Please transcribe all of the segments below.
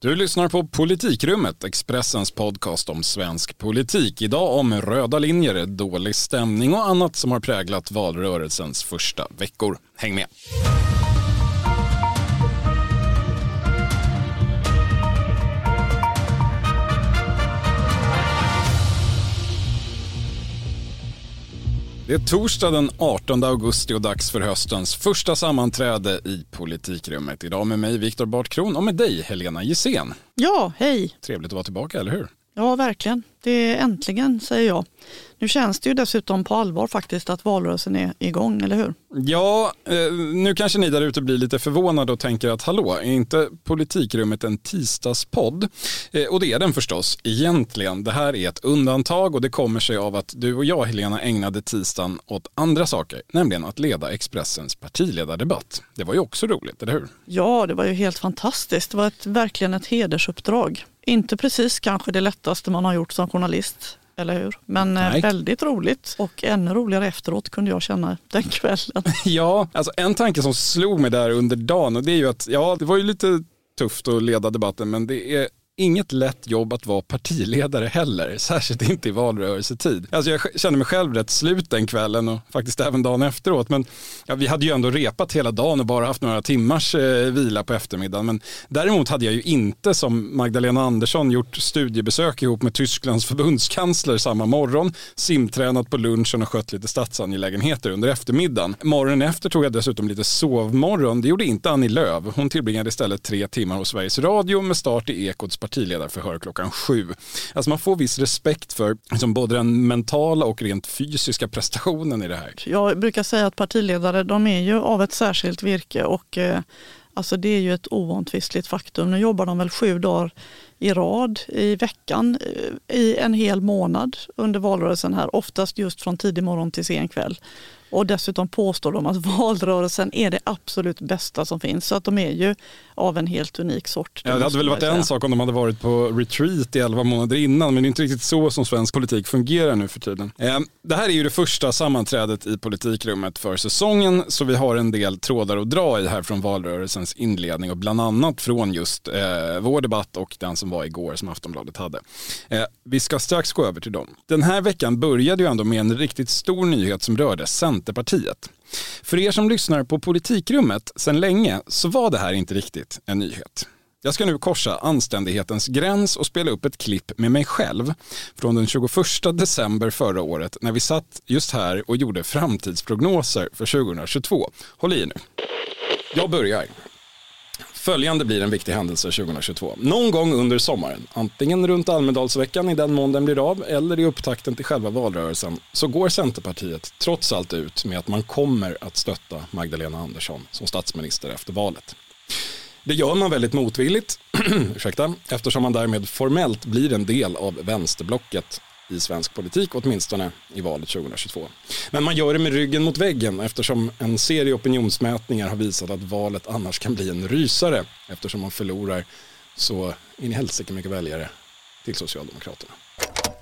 Du lyssnar på Politikrummet, Expressens podcast om svensk politik. Idag om röda linjer, dålig stämning och annat som har präglat valrörelsens första veckor. Häng med! Det är torsdag den 18 augusti och dags för höstens första sammanträde i Politikrummet. Idag med mig Viktor Bartkron och med dig Helena Gissén. Ja, hej. Trevligt att vara tillbaka, eller hur? Ja, verkligen. Det är äntligen, säger jag. Nu känns det ju dessutom på allvar faktiskt att valrörelsen är igång, eller hur? Ja, eh, nu kanske ni där ute blir lite förvånade och tänker att hallå, är inte Politikrummet en tisdagspodd? Eh, och det är den förstås, egentligen. Det här är ett undantag och det kommer sig av att du och jag, Helena, ägnade tisdagen åt andra saker, nämligen att leda Expressens partiledardebatt. Det var ju också roligt, eller hur? Ja, det var ju helt fantastiskt. Det var ett, verkligen ett hedersuppdrag. Inte precis kanske det lättaste man har gjort som journalist eller hur? Men eh, Nej. väldigt roligt och ännu roligare efteråt kunde jag känna den kvällen. ja, alltså en tanke som slog mig där under dagen och det är ju att ja, det var ju lite tufft att leda debatten men det är inget lätt jobb att vara partiledare heller, särskilt inte i valrörelsetid. Alltså jag kände mig själv rätt slut den kvällen och faktiskt även dagen efteråt. Men ja, vi hade ju ändå repat hela dagen och bara haft några timmars eh, vila på eftermiddagen. Men däremot hade jag ju inte som Magdalena Andersson gjort studiebesök ihop med Tysklands förbundskansler samma morgon, simtränat på lunchen och skött lite statsangelägenheter under eftermiddagen. Morgonen efter tog jag dessutom lite sovmorgon. Det gjorde inte Annie Lööf. Hon tillbringade istället tre timmar hos Sveriges Radio med start i Ekots partiledarförhör klockan sju. Alltså man får viss respekt för liksom både den mentala och rent fysiska prestationen i det här. Jag brukar säga att partiledare de är ju av ett särskilt virke och eh, alltså det är ju ett oomtvistligt faktum. Nu jobbar de väl sju dagar i rad i veckan eh, i en hel månad under valrörelsen här, oftast just från tidig morgon till sen kväll. Och dessutom påstår de att valrörelsen är det absolut bästa som finns. Så att de är ju av en helt unik sort. Det, ja, det hade väl varit en sak om de hade varit på retreat i elva månader innan, men det är inte riktigt så som svensk politik fungerar nu för tiden. Eh, det här är ju det första sammanträdet i politikrummet för säsongen, så vi har en del trådar att dra i här från valrörelsens inledning och bland annat från just eh, vår debatt och den som var igår som Aftonbladet hade. Eh, vi ska strax gå över till dem. Den här veckan började ju ändå med en riktigt stor nyhet som rörde Centerpartiet. För er som lyssnar på Politikrummet sedan länge så var det här inte riktigt en nyhet. Jag ska nu korsa anständighetens gräns och spela upp ett klipp med mig själv från den 21 december förra året när vi satt just här och gjorde framtidsprognoser för 2022. Håll i nu. Jag börjar. Följande blir en viktig händelse 2022. Någon gång under sommaren, antingen runt Almedalsveckan i den mån den blir av eller i upptakten till själva valrörelsen, så går Centerpartiet trots allt ut med att man kommer att stötta Magdalena Andersson som statsminister efter valet. Det gör man väldigt motvilligt, ursäkta, eftersom man därmed formellt blir en del av vänsterblocket i svensk politik, åtminstone i valet 2022. Men man gör det med ryggen mot väggen eftersom en serie opinionsmätningar har visat att valet annars kan bli en rysare eftersom man förlorar så in i helsike mycket väljare till Socialdemokraterna.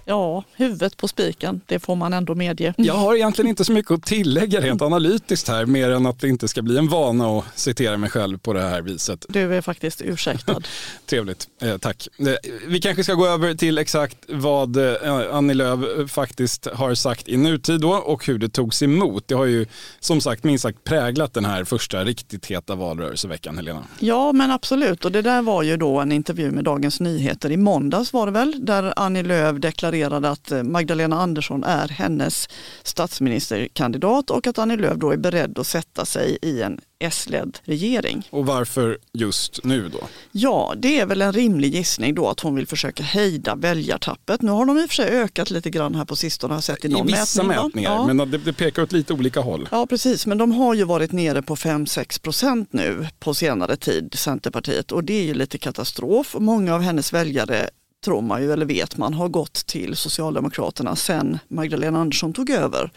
Ja, huvudet på spiken, det får man ändå medge. Jag har egentligen inte så mycket att tillägga rent analytiskt här, mer än att det inte ska bli en vana att citera mig själv på det här viset. Du är faktiskt ursäktad. Trevligt, eh, tack. Eh, vi kanske ska gå över till exakt vad eh, Annie Lööf faktiskt har sagt i nutid då och hur det togs emot. Det har ju som sagt minst sagt präglat den här första riktigt heta valrörelseveckan, Helena. Ja, men absolut. Och det där var ju då en intervju med Dagens Nyheter i måndags var det väl, där Annie Lööf deklarerade deklarerade att eh, Magdalena Andersson är hennes statsministerkandidat och att Annie Lööf då är beredd att sätta sig i en S-ledd regering. Och varför just nu då? Ja, det är väl en rimlig gissning då att hon vill försöka hejda väljartappet. Nu har de i och för sig ökat lite grann här på sistone, har sett i någon I vissa mätning. mätningar, ja. men det, det, pekar åt lite olika håll. Ja, precis, men de har ju varit nere på 5-6 procent nu på senare tid, Centerpartiet, och det är ju lite katastrof. Många av hennes väljare tror man ju, eller vet man, har gått till Socialdemokraterna sen Magdalena Andersson tog över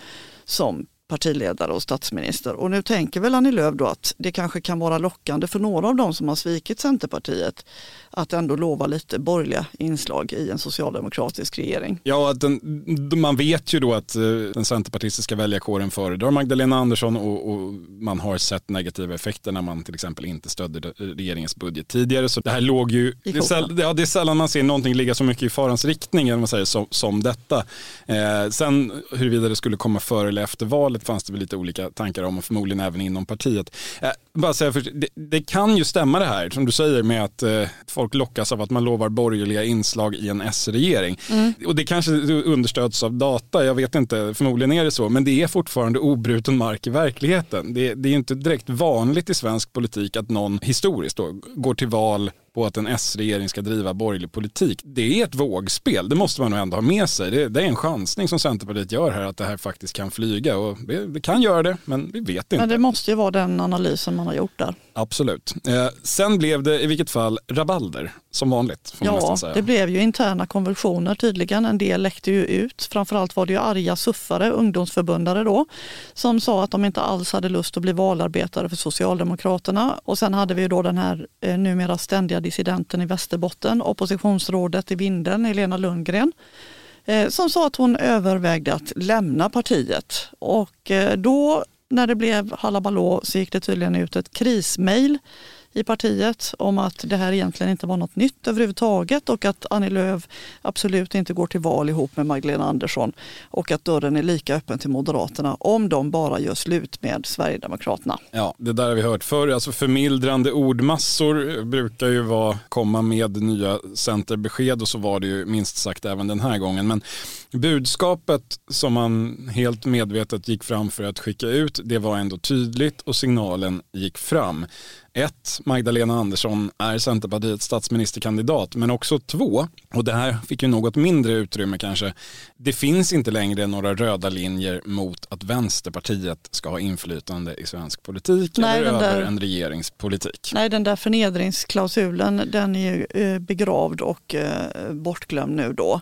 som partiledare och statsminister. Och nu tänker väl Annie Lööf då att det kanske kan vara lockande för några av dem som har svikit Centerpartiet att ändå lova lite borgerliga inslag i en socialdemokratisk regering. Ja, den, man vet ju då att eh, den centerpartistiska väljarkåren föredrar Magdalena Andersson och, och, man har sett negativa effekter när man till exempel inte stödde regeringens budget tidigare. Så det här låg ju, det är, säll, ja, det är sällan man ser någonting ligga så mycket i farans riktning man säger, som, som detta. Eh, sen huruvida det skulle komma före eller efter valet fanns det väl lite olika tankar om och förmodligen även inom partiet. Eh, bara säga för, det, det, kan ju stämma det här som du säger med att eh, folk lockas av att man lovar borgerliga inslag i en S-regering. Mm. Och det kanske understöds av data, jag vet inte, förmodligen är det så, men det är fortfarande obruten mark i verkligheten. Det, det är inte direkt vanligt i svensk politik att någon historiskt då, går till val på att en S-regering ska driva borgerlig politik. Det är ett vågspel, det måste man nog ändå ha med sig. Det, det är en chansning som Centerpartiet gör här att det här faktiskt kan flyga och det, det, kan göra det, men vi vet inte. Men det måste ju vara den analysen man har gjort där. Absolut. Eh, sen blev det i vilket fall rabalder, som vanligt. ja, det blev ju interna konvulsioner tydligen. En del läckte ju ut. Framförallt var det ju arga suffare, ungdomsförbundare då, som sa att de inte alls hade lust att bli valarbetare för Socialdemokraterna. Och sen hade vi ju då den här eh, numera ständiga dissidenten i Västerbotten, oppositionsrådet i Vindeln, Helena Lundgren eh, som sa att hon övervägde att lämna partiet. Och eh, då när det blev halabalå så gick det tydligen ut ett krismail i partiet om att det här egentligen inte var något nytt överhuvudtaget och att Annie Lööf absolut inte går till val ihop med Magdalena Andersson och att dörren är lika öppen till Moderaterna om de bara gör slut med Sverigedemokraterna. Ja, det där har vi hört förr. Alltså förmildrande ordmassor brukar ju vara, komma med nya centerbesked och så var det ju minst sagt även den här gången. Men budskapet som man helt medvetet gick fram för att skicka ut, det var ändå tydligt och signalen gick fram. Ett, Magdalena Andersson är Centerpartiets statsministerkandidat, men också två, och det här fick ju något mindre utrymme kanske, det finns inte längre några röda linjer mot att Vänsterpartiet ska ha inflytande i svensk politik Nej, eller över där, en regeringspolitik. Nej, den där förnedringsklausulen den är ju eh, begravd och eh, bortglömd nu då.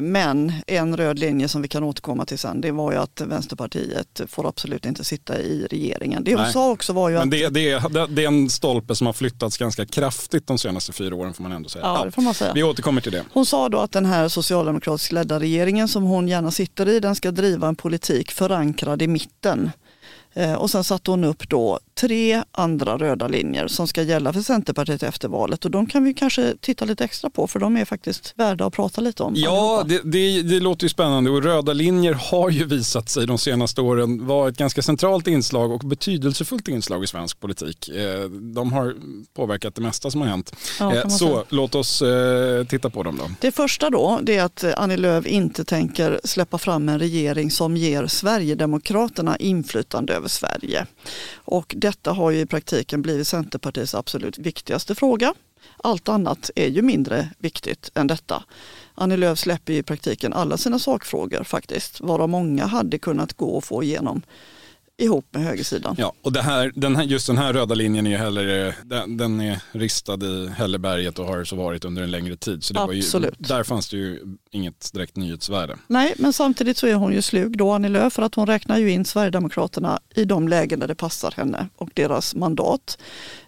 Men en röd linje som vi kan återkomma till sen, det var ju att Vänsterpartiet får absolut inte sitta i regeringen. Det hon sa också var ju Men det, att... Det, det, det, är en stolpe som har flyttats ganska kraftigt de senaste fyra åren får man ändå säga. Ja, det får man säga. Vi återkommer till det. Hon sa då att den här socialdemokratiskt ledda regeringen som hon gärna sitter i, den ska driva en politik förankrad i mitten. Eh, och sen satte hon upp då tre andra röda linjer som ska gälla för Centerpartiet efter valet och de kan vi kanske titta lite extra på för de är faktiskt värda att prata lite om. Ja, det, det, det, låter ju spännande och röda linjer har ju visat sig de senaste åren vara ett ganska centralt inslag och betydelsefullt inslag i svensk politik. Eh, de har påverkat det mesta som har hänt. Ja, eh, Så säga. låt oss titta på dem då. Det första då det är att Annie Lööf inte tänker släppa fram en regering som ger Sverigedemokraterna inflytande över Sverige. Och detta har ju i praktiken blivit Centerpartiets absolut viktigaste fråga. Allt annat är ju mindre viktigt än detta. Annie Lööf släpper i praktiken alla sina sakfrågor faktiskt, varav många hade kunnat gå och få igenom ihop med högersidan. Ja, och det här, den här, just den här röda linjen är ju heller, den, den är ristad i Hälleberget och har så varit under en längre tid. Så det Absolut. Var ju, där fanns det ju inget direkt nyhetsvärde. Nej, men samtidigt så är hon ju slug då, Annie Lööf, för att hon räknar ju in Sverigedemokraterna i de lägen där det passar henne och deras mandat.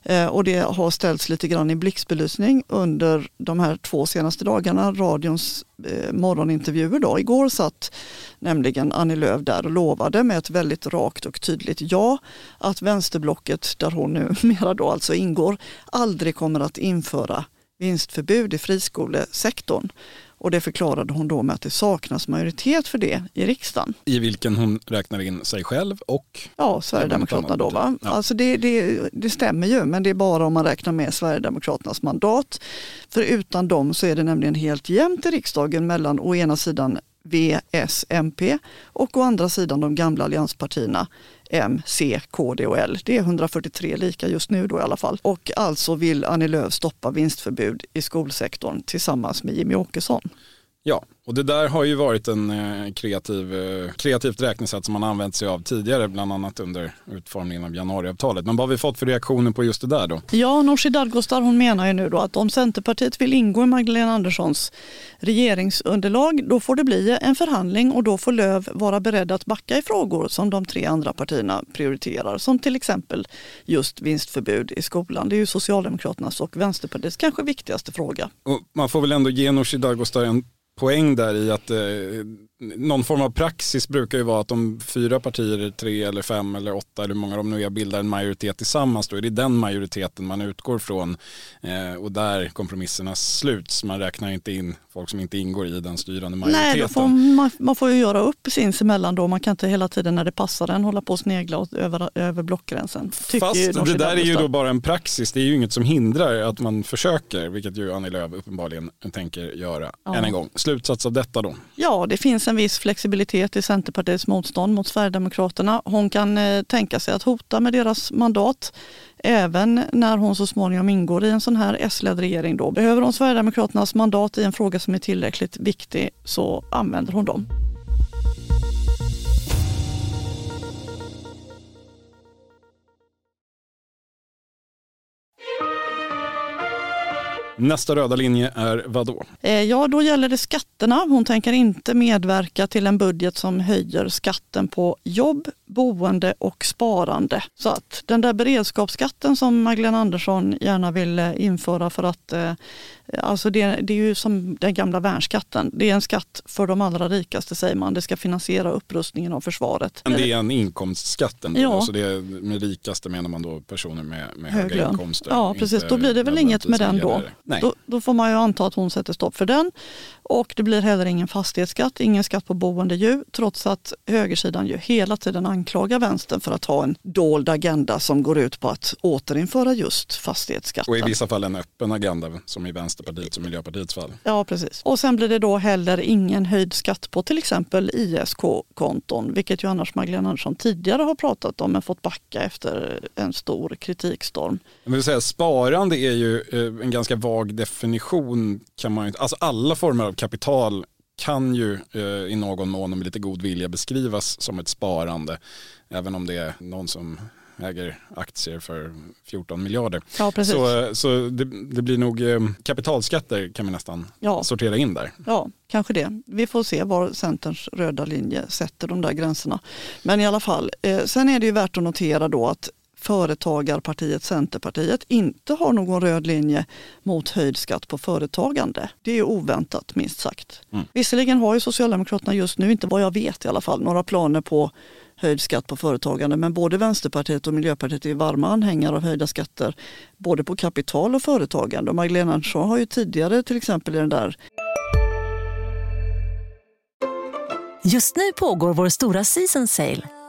Eh, och det har ställts lite grann i blixtbelysning under de här två senaste dagarna, radions eh, morgonintervjuer. Då. Igår satt nämligen Annie Lööf där och lovade med ett väldigt rakt och tydligt ja att vänsterblocket, där hon numera då alltså ingår, aldrig kommer att införa vinstförbud i friskolesektorn. Och det förklarade hon då med att det saknas majoritet för det i riksdagen. I vilken hon räknar in sig själv och? Ja, Sverigedemokraterna då. Va? Ja. Alltså det, det, det stämmer ju, men det är bara om man räknar med Sverigedemokraternas mandat. För utan dem så är det nämligen helt jämnt i riksdagen mellan å ena sidan V, S, MP och å andra sidan de gamla allianspartierna M, C, KD och L. Det är 143 lika just nu då i alla fall. Och alltså vill Annie Lööf stoppa vinstförbud i skolsektorn tillsammans med Jimmy Åkesson. Ja, och det där har ju varit en eh, kreativ, eh, kreativt räknesätt som man använt sig av tidigare, bland annat under utformningen av januariavtalet. Men vad har vi fått för reaktioner på just det där då? Ja, Nooshi Dadgostar hon menar ju nu då att om Centerpartiet vill ingå i Magdalena Anderssons regeringsunderlag, då får det bli en förhandling och då får Löv vara beredd att backa i frågor som de tre andra partierna prioriterar, som till exempel just vinstförbud i skolan. Det är ju Socialdemokraternas och Vänsterpartiets kanske viktigaste fråga. Och man får väl ändå ge Nooshi Dadgostar en poäng där i att eh, någon form av praxis brukar ju vara att om fyra partier, tre eller fem eller åtta eller hur många de nu är, bildar en majoritet tillsammans då är det den majoriteten man utgår från eh, och där kompromisserna sluts. Man räknar inte in folk som inte ingår i den styrande majoriteten. Nej, får man, man, får ju göra upp sinsemellan då. Man kan inte hela tiden när det passar en hålla på och snegla över, över blockgränsen. Fast det där är ju då bara en praxis. Det är ju inget som hindrar att man försöker, vilket ju Annie Lööf uppenbarligen tänker göra. Ja. Än en gång, slutsats av detta då? Ja, det finns en viss flexibilitet i Centerpartiets motstånd mot Sverigedemokraterna. Hon kan eh, tänka sig att hota med deras mandat även när hon så småningom ingår i en sån här S-ledd regering. Då. Behöver hon Sverigedemokraternas mandat i en fråga som är tillräckligt viktig så använder hon dem. Nästa röda linje är vad då? Eh, ja, då gäller det skatterna. Hon tänker inte medverka till en budget som höjer skatten på jobb, boende och sparande. Så att den där beredskapsskatten som Magdalena Andersson gärna vill eh, införa för att eh, Alltså det, det, är ju som den gamla värnskatten. Det är en skatt för de allra rikaste säger man. Det ska finansiera upprustningen av försvaret. Men det är en inkomstskatt ändå? Ja. Alltså det är, med rikaste menar man då personer med, med Hög höga inkomster? Ja precis, då blir det väl inget med den då. då. Då får man ju anta att hon sätter stopp för den. Och det blir heller ingen fastighetsskatt, ingen skatt på boende ju, trots att högersidan ju hela tiden anklagar vänstern för att ha en dold agenda som går ut på att återinföra just fastighetsskatten. Och i vissa fall en öppen agenda som i Vänsterpartiets och Miljöpartiets fall. Ja, precis. Och sen blir det då heller ingen höjd skatt på till exempel ISK-konton, vilket ju annars Magdalena Andersson tidigare har pratat om men fått backa efter en stor kritikstorm. Jag vill säga, sparande är ju eh, en ganska vag definition kan man inte, alltså alla former av kapital kan ju eh, i någon mån och med lite god vilja beskrivas som ett sparande. Även om det är någon som äger aktier för 14 miljarder. Ja, precis. Så, så det, det blir nog eh, kapitalskatter kan vi nästan ja. sortera in där. Ja, kanske det. Vi får se var Centerns röda linje sätter de där gränserna. Men i alla fall, eh, sen är det ju värt att notera då att Företagarpartiet Centerpartiet inte har någon röd linje mot höjd skatt på företagande. Det är oväntat minst sagt. Mm. Visserligen har ju Socialdemokraterna just nu, inte vad jag vet i alla fall, några planer på höjd skatt på företagande. Men både Vänsterpartiet och Miljöpartiet är varma anhängare av höjda skatter både på kapital och företagande. Och Magdalena Andersson har ju tidigare till exempel i den där Just nu pågår vår stora season sale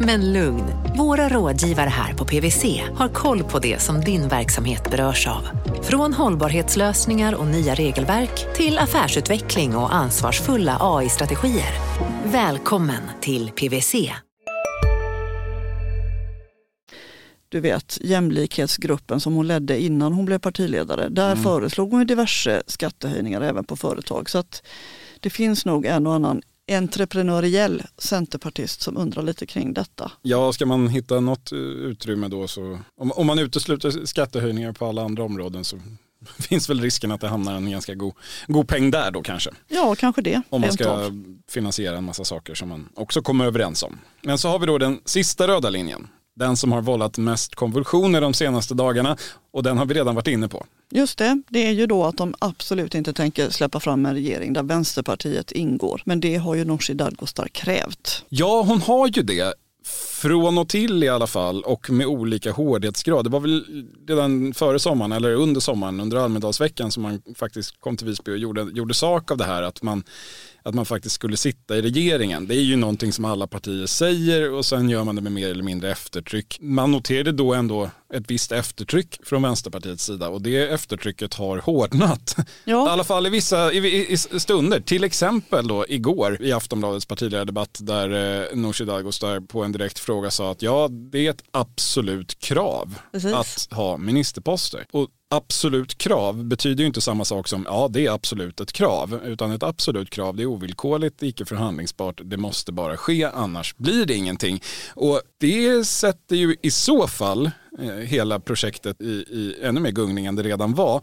Men lugn, våra rådgivare här på PWC har koll på det som din verksamhet berörs av. Från hållbarhetslösningar och nya regelverk till affärsutveckling och ansvarsfulla AI-strategier. Välkommen till PWC. Du vet jämlikhetsgruppen som hon ledde innan hon blev partiledare. Där mm. föreslog hon diverse skattehöjningar även på företag. Så att det finns nog en och annan entreprenöriell centerpartist som undrar lite kring detta. Ja, ska man hitta något eh, utrymme då så, om, om man utesluter skattehöjningar på alla andra områden så finns väl risken att det hamnar en ganska god, god peng där då kanske. Ja, kanske det. Om man ska finansiera en massa saker som man också kommer överens om. Men så har vi då den sista röda linjen. Den som har vållat mest konvulsioner de senaste dagarna och den har vi redan varit inne på. Just det, det är ju då att de absolut inte tänker släppa fram en regering där Vänsterpartiet ingår. Men det har ju Nooshi Dadgostar krävt. Ja, hon har ju det från och till i alla fall och med olika hårdhetsgrad. Det var väl redan före sommaren eller under sommaren under Almedalsveckan som man faktiskt kom till Visby och gjorde, gjorde sak av det här att man att man faktiskt skulle sitta i regeringen. Det är ju någonting som alla partier säger och sen gör man det med mer eller mindre eftertryck. Man noterade då ändå ett visst eftertryck från Vänsterpartiets sida och det eftertrycket har hårdnat. Ja. I alla fall i vissa i, i stunder. Till exempel då igår i Aftonbladets partiledardebatt där eh, Nooshi Dadgostar på en direkt fråga sa att ja, det är ett absolut krav Precis. att ha ministerposter. Och absolut krav betyder ju inte samma sak som ja det är absolut ett krav utan ett absolut krav det är ovillkorligt, icke förhandlingsbart, det måste bara ske annars blir det ingenting. Och det sätter ju i så fall eh, hela projektet i, i ännu mer gungning än det redan var.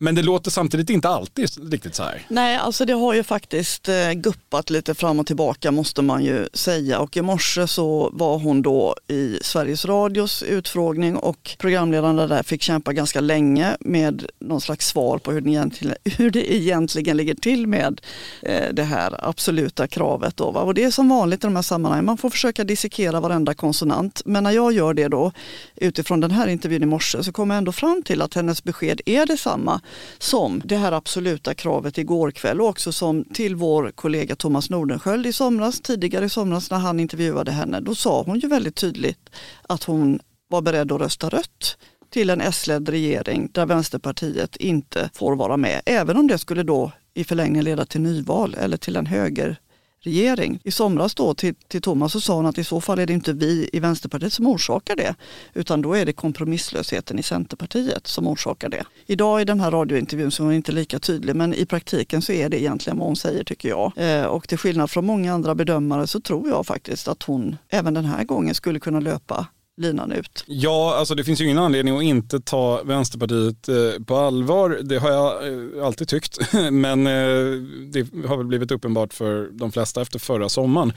Men det låter samtidigt inte alltid riktigt så här. Nej, alltså det har ju faktiskt eh, guppat lite fram och tillbaka måste man ju säga. Och i morse så var hon då i Sveriges Radios utfrågning och programledaren där fick kämpa ganska länge med någon slags svar på hur det egentligen, hur det egentligen ligger till med eh, det här absoluta kravet. Då, va? Och det är som vanligt i de här sammanhangen, man får försöka dissekera varenda konsonant. Men när jag gör det då utifrån den här intervjun i morse så kommer jag ändå fram till att hennes besked är detsamma som det här absoluta kravet igår kväll och också som till vår kollega Thomas Nordenskjöld i somras, tidigare i somras när han intervjuade henne, då sa hon ju väldigt tydligt att hon var beredd att rösta rött till en S-ledd regering där Vänsterpartiet inte får vara med. Även om det skulle då i förlängningen leda till nyval eller till en höger regering. I somras då till, till Thomas så sa hon att i så fall är det inte vi i Vänsterpartiet som orsakar det, utan då är det kompromisslösheten i Centerpartiet som orsakar det. Idag i den här radiointervjun så är hon inte lika tydlig, men i praktiken så är det egentligen vad hon säger tycker jag. Eh, och till skillnad från många andra bedömare så tror jag faktiskt att hon även den här gången skulle kunna löpa linan ut. Ja, alltså det finns ju ingen anledning att inte ta Vänsterpartiet eh, på allvar. Det har jag eh, alltid tyckt, men eh, det har väl blivit uppenbart för de flesta efter förra sommaren.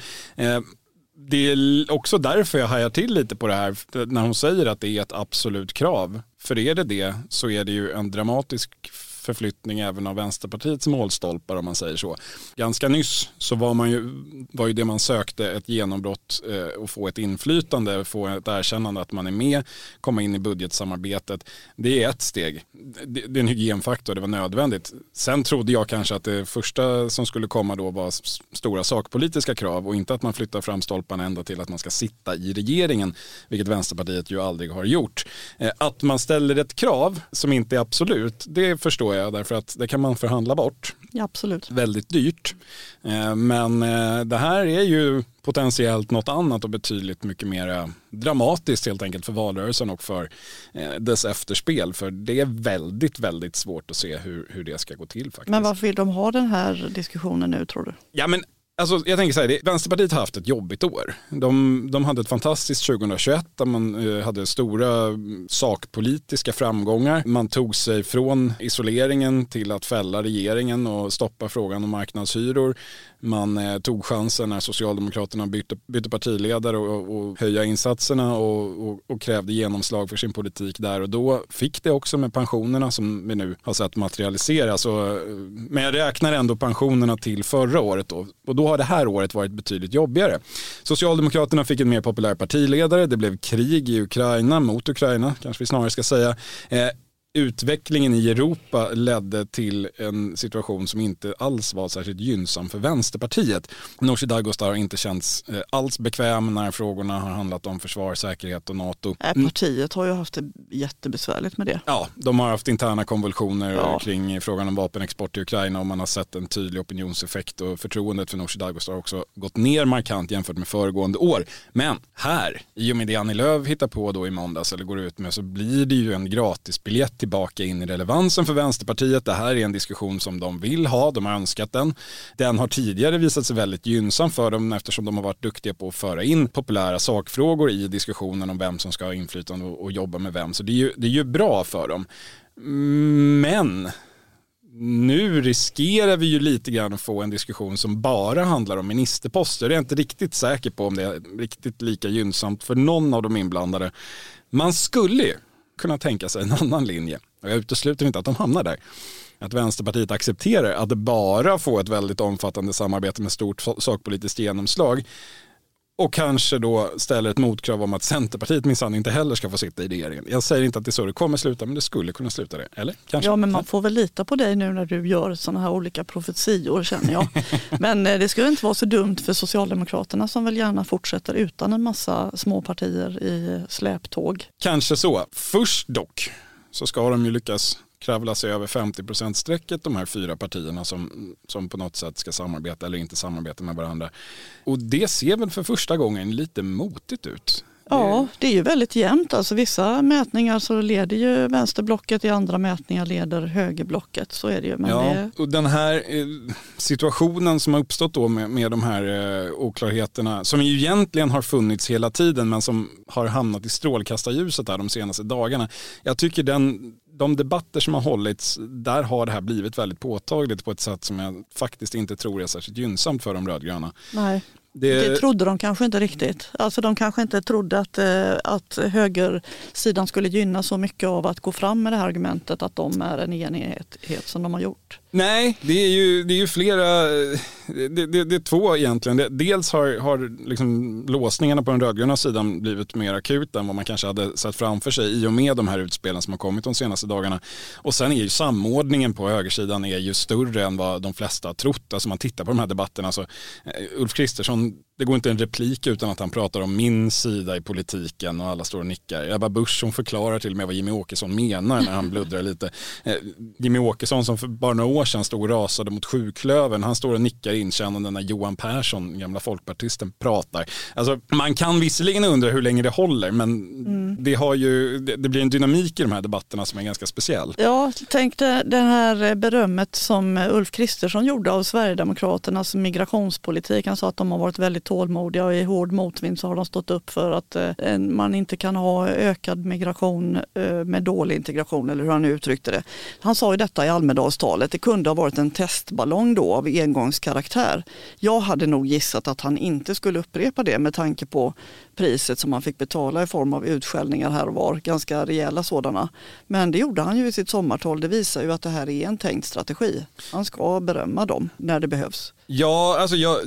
Det är också därför jag hajar till lite på det här när hon säger att det är ett absolut krav. För är det det så är det ju en dramatisk förflyttning även av Vänsterpartiets målstolpar om man säger så. Ganska nyss så var, man ju, var ju det man sökte ett genombrott eh, och få ett inflytande, få ett erkännande att man är med, komma in i budgetsamarbetet. Det är ett steg. Det, det är en hygienfaktor, det var nödvändigt. Sen trodde jag kanske att det första som skulle komma då var stora sakpolitiska krav och inte att man flyttar fram stolparna ända till att man ska sitta i regeringen, vilket Vänsterpartiet ju aldrig har gjort. Eh, att man ställer ett krav som inte är absolut, det förstår förstår jag, därför att det kan man förhandla bort. Ja, absolut. Väldigt dyrt. Eh, men eh, det här är ju potentiellt något annat och betydligt mycket mer dramatiskt helt enkelt för valrörelsen och för eh, dess efterspel. För det är väldigt, väldigt svårt att se hur, hur det ska gå till faktiskt. Men varför vill de ha den här diskussionen nu tror du? Ja men Alltså, jag tänker så här, det, Vänsterpartiet har haft ett jobbigt år. De, de hade ett fantastiskt 2021 där man eh, hade stora mm, sakpolitiska framgångar. Man tog sig från isoleringen till att fälla regeringen och stoppa frågan om marknadshyror. Man eh, tog chansen när Socialdemokraterna bytte, bytte partiledare och, och höja insatserna och, och, och, krävde genomslag för sin politik där och då. Fick det också med pensionerna som vi nu har sett materialiseras. Och, eh, men jag räknar ändå pensionerna till förra året då. och då har det här året varit betydligt jobbigare. Socialdemokraterna fick en mer populär partiledare, det blev krig i Ukraina, mot Ukraina kanske vi snarare ska säga. Eh, utvecklingen i Europa ledde till en situation som inte alls var särskilt gynnsam för Vänsterpartiet. Nooshi Dadgostar har inte känts eh, alls bekväm när frågorna har handlat om försvar, säkerhet och NATO. Nej, partiet har ju haft det jättebesvärligt med det. Ja, de har haft interna konvulsioner ja. kring frågan om vapenexport till Ukraina och man har sett en tydlig opinionseffekt och förtroendet för Nooshi Dadgostar har också gått ner markant jämfört med föregående år. Men här, i och med det Annie Lööf hittar på då i måndags eller går ut med så blir det ju en gratisbiljett tillbaka in i relevansen för Vänsterpartiet. Det här är en diskussion som de vill ha, de har önskat den. Den har tidigare visat sig väldigt gynnsam för dem eftersom de har varit duktiga på att föra in populära sakfrågor i diskussionen om vem som ska ha inflytande och, och jobba med vem. Så det är, ju, det är ju bra för dem. Men nu riskerar vi ju lite grann att få en diskussion som bara handlar om ministerposter. Jag är inte riktigt säker på om det är riktigt lika gynnsamt för någon av de inblandade. Man skulle ju kunna tänka sig en annan linje. Och jag utesluter inte att de hamnar där. Att Vänsterpartiet accepterar att bara få ett väldigt omfattande samarbete med stort sakpolitiskt genomslag och kanske då ställer ett motkrav om att Centerpartiet minsann inte heller ska få sitta i regeringen. Jag säger inte att det är så det kommer sluta, men det skulle kunna sluta det. Eller? Kanske. Ja, men man får väl lita på dig nu när du gör sådana här olika profetior känner jag. men eh, det skulle inte vara så dumt för Socialdemokraterna som väl gärna fortsätter utan en massa småpartier i släptåg. Kanske så. Först dock så ska de ju lyckas kravla sig över 50 strecket de här fyra partierna som, som på något sätt ska samarbeta eller inte samarbeta med varandra. Och det ser väl för första gången lite motigt ut. Ja, det är ju väldigt jämnt. Alltså, vissa mätningar så leder ju vänsterblocket, i andra mätningar leder högerblocket. Så är det ju. Men ja, det... och den här eh, situationen som har uppstått då med, med de här eh, oklarheterna som ju egentligen har funnits hela tiden men som har hamnat i strålkastarljuset här de senaste dagarna. Jag tycker den, de debatter som har hållits, där har det här blivit väldigt påtagligt på ett sätt som jag faktiskt inte tror är särskilt gynnsamt för de rödgröna. Nej. Det... det trodde de kanske inte riktigt. Alltså de kanske inte trodde att, eh, att högersidan skulle gynna så mycket av att gå fram med det här argumentet att de är en enighet som de har gjort. Nej, det är ju, det är ju flera, eh, det, det, det är två egentligen. Dels har, har liksom låsningarna på den rödgröna sidan blivit mer akuta än vad man kanske hade sett framför sig i och med de här utspelen som har kommit de senaste dagarna. Och sen är ju samordningen på högersidan är ju större än vad de flesta har trott. Alltså man tittar på de här debatterna så eh, Ulf Kristersson det går inte en replik utan att han pratar om min sida i politiken och alla står och nickar. Ebba Busch hon förklarar till och med vad Jimmy Åkesson menar när han bluddrar lite. Eh, Jimmy Åkesson som för bara några år sedan stod och rasade mot sjuklöven, han står och nickar inkännande när Johan Persson, gamla folkpartisten, pratar. Alltså, man kan visserligen undra hur länge det håller men mm. det, har ju, det, det, blir en dynamik i de här debatterna som är ganska speciell. Ja, tänk det, det här berömmet som Ulf Kristersson gjorde av Sverigedemokraternas migrationspolitik. Han sa att de har varit väldigt tålmodiga och i hård motvind så har de stått upp för att eh, man inte kan ha ökad migration eh, med dålig integration eller hur han uttryckte det. Han sa ju detta i Almedalstalet, det kunde ha varit en testballong då av engångskaraktär. Jag hade nog gissat att han inte skulle upprepa det med tanke på priset som han fick betala i form av utskällningar här och var, ganska rejäla sådana. Men det gjorde han ju i sitt sommartal, det visar ju att det här är en tänkt strategi. Han ska berömma dem när det behövs. Ja, alltså jag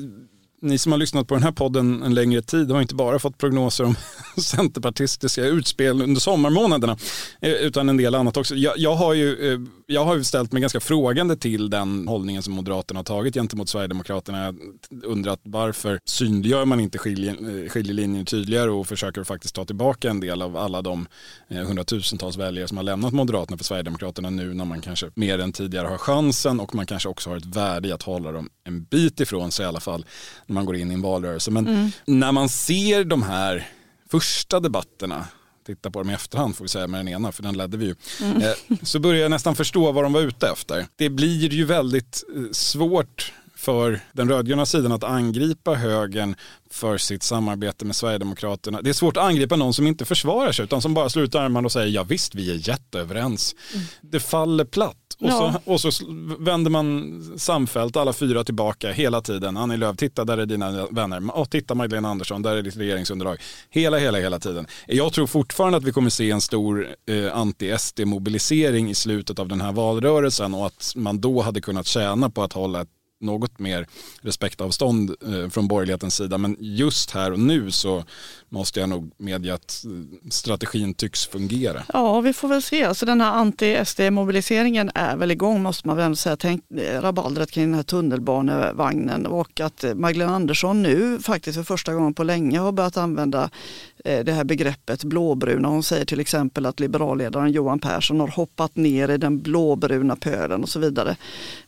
ni som har lyssnat på den här podden en längre tid har inte bara fått prognoser om centerpartistiska utspel under sommarmånaderna eh, utan en del annat också. Jag, jag, har ju, eh, jag har ju ställt mig ganska frågande till den hållningen som Moderaterna har tagit gentemot Sverigedemokraterna. Jag undrat varför synliggör man inte eh, skiljelinjen tydligare och försöker faktiskt ta tillbaka en del av alla de hundratusentals väljare som har lämnat Moderaterna för Sverigedemokraterna nu när man kanske mer än tidigare har chansen och man kanske också har ett värde i att hålla dem en bit ifrån sig i alla fall när man går in i en valrörelse. Men mm. när man ser de här första debatterna titta på dem i efterhand får vi säga med den ena för den ledde vi ju. Mm. Eh, så börjar jag nästan förstå vad de var ute efter. Det blir ju väldigt eh, svårt för den rödgröna sidan att angripa högern för sitt samarbete med Sverigedemokraterna. Det är svårt att angripa någon som inte försvarar sig utan som bara slutar armarna och säger ja visst vi är jätteöverens. Mm. Det faller platt. Och, ja. så, och så vänder man samfällt alla fyra tillbaka hela tiden. Annie Lööf, titta där är dina vänner. Och titta Magdalena Andersson, där är ditt regeringsunderlag. Hela, hela, hela tiden. Jag tror fortfarande att vi kommer se en stor eh, anti-SD-mobilisering i slutet av den här valrörelsen och att man då hade kunnat tjäna på att hålla ett något mer respektavstånd eh, från borgerlighetens sida. Men just här och nu så måste jag nog medge att eh, strategin tycks fungera. Ja, vi får väl se. Alltså den här anti-SD-mobiliseringen är väl igång måste man väl säga. Tänk eh, rabaldret kring den här tunnelbanevagnen och att Magdalena Andersson nu faktiskt för första gången på länge har börjat använda Eh, det här begreppet blåbruna. Hon säger till exempel att liberalledaren Johan Persson har hoppat ner i den blåbruna pölen och så vidare.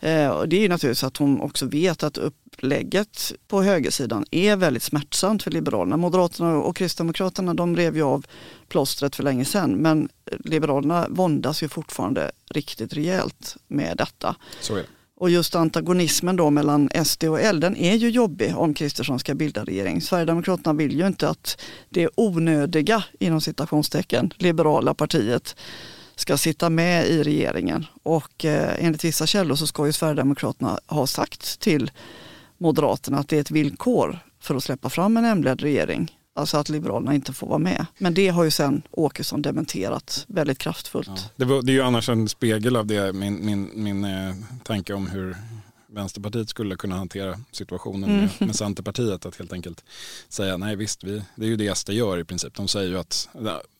Eh, det är ju naturligtvis att hon också vet att upplägget på högersidan är väldigt smärtsamt för Liberalerna. Moderaterna och Kristdemokraterna de rev ju av plåstret för länge sedan men Liberalerna våndas ju fortfarande riktigt rejält med detta. Så är det. Och just antagonismen då mellan SD och L, den är ju jobbig om Kristersson ska bilda regering. Sverigedemokraterna vill ju inte att det onödiga, inom citationstecken, liberala partiet ska sitta med i regeringen. Och eh, enligt vissa källor så ska ju Sverigedemokraterna ha sagt till Moderaterna att det är ett villkor för att släppa fram en M-ledd regering. Alltså att Liberalerna inte får vara med. Men det har ju sen Åkesson dementerat väldigt kraftfullt. Ja. Det, var, det, är ju annars en spegel av det, min, min, min eh, tanke om hur Vänsterpartiet skulle kunna hantera situationen mm. med, med Centerpartiet. Att helt enkelt säga nej visst, vi, det är ju det SD gör i princip. De säger ju att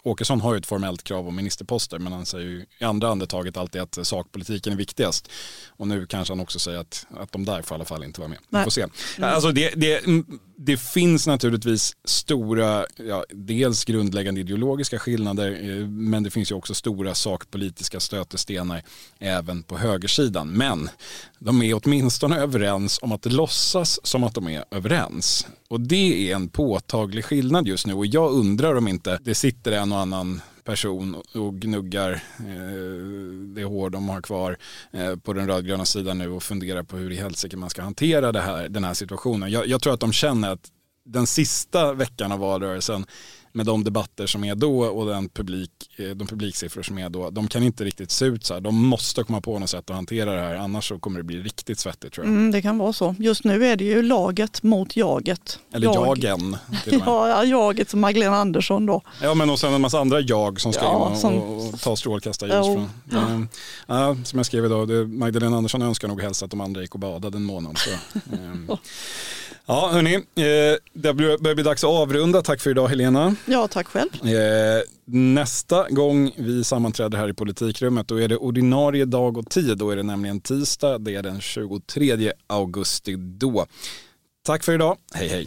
Åkesson har ju ett formellt krav om ministerposter men han säger ju i andra andetaget alltid att sakpolitiken är viktigast. Och nu kanske han också säger att, att de där får i alla fall inte vara med. Vi får se. Mm. Alltså det, det, det finns naturligtvis stora, ja, dels grundläggande ideologiska skillnader eh, men det finns ju också stora sakpolitiska stötestenar även på högersidan. Men de är åtminstone överens om att låtsas som att de är överens. Och det är en påtaglig skillnad just nu och jag undrar om inte det sitter en och annan person och gnuggar eh, det hår de har kvar eh, på den rödgröna sidan nu och funderar på hur i helsike man ska hantera det här, den här situationen. Jag, jag tror att de känner att den sista veckan av valrörelsen med de debatter som är då och den publik, eh, de publiksiffror som är då, de kan inte riktigt se ut så här. De måste komma på något sätt att hantera det här, annars så kommer det bli riktigt svettigt tror jag. Mm, det kan vara så. Just nu är det ju laget mot jaget. Eller jag. jagen. ja, jaget som Magdalena Andersson då. Ja, men och sen en massa andra jag som ska ja, in och, som... och, och ta strålkastarljus oh. från. Ja. Ja, som jag skrev idag, Magdalena Andersson önskar nog helst att de andra gick och badade en månad. Så, um. Ja, hörni, eh, det börjar bli dags att avrunda. Tack för idag Helena. Ja, tack själv. Eh, nästa gång vi sammanträder här i politikrummet då är det ordinarie dag och tid. Då är det nämligen tisdag, det är den 23 augusti då. Tack för idag, hej hej.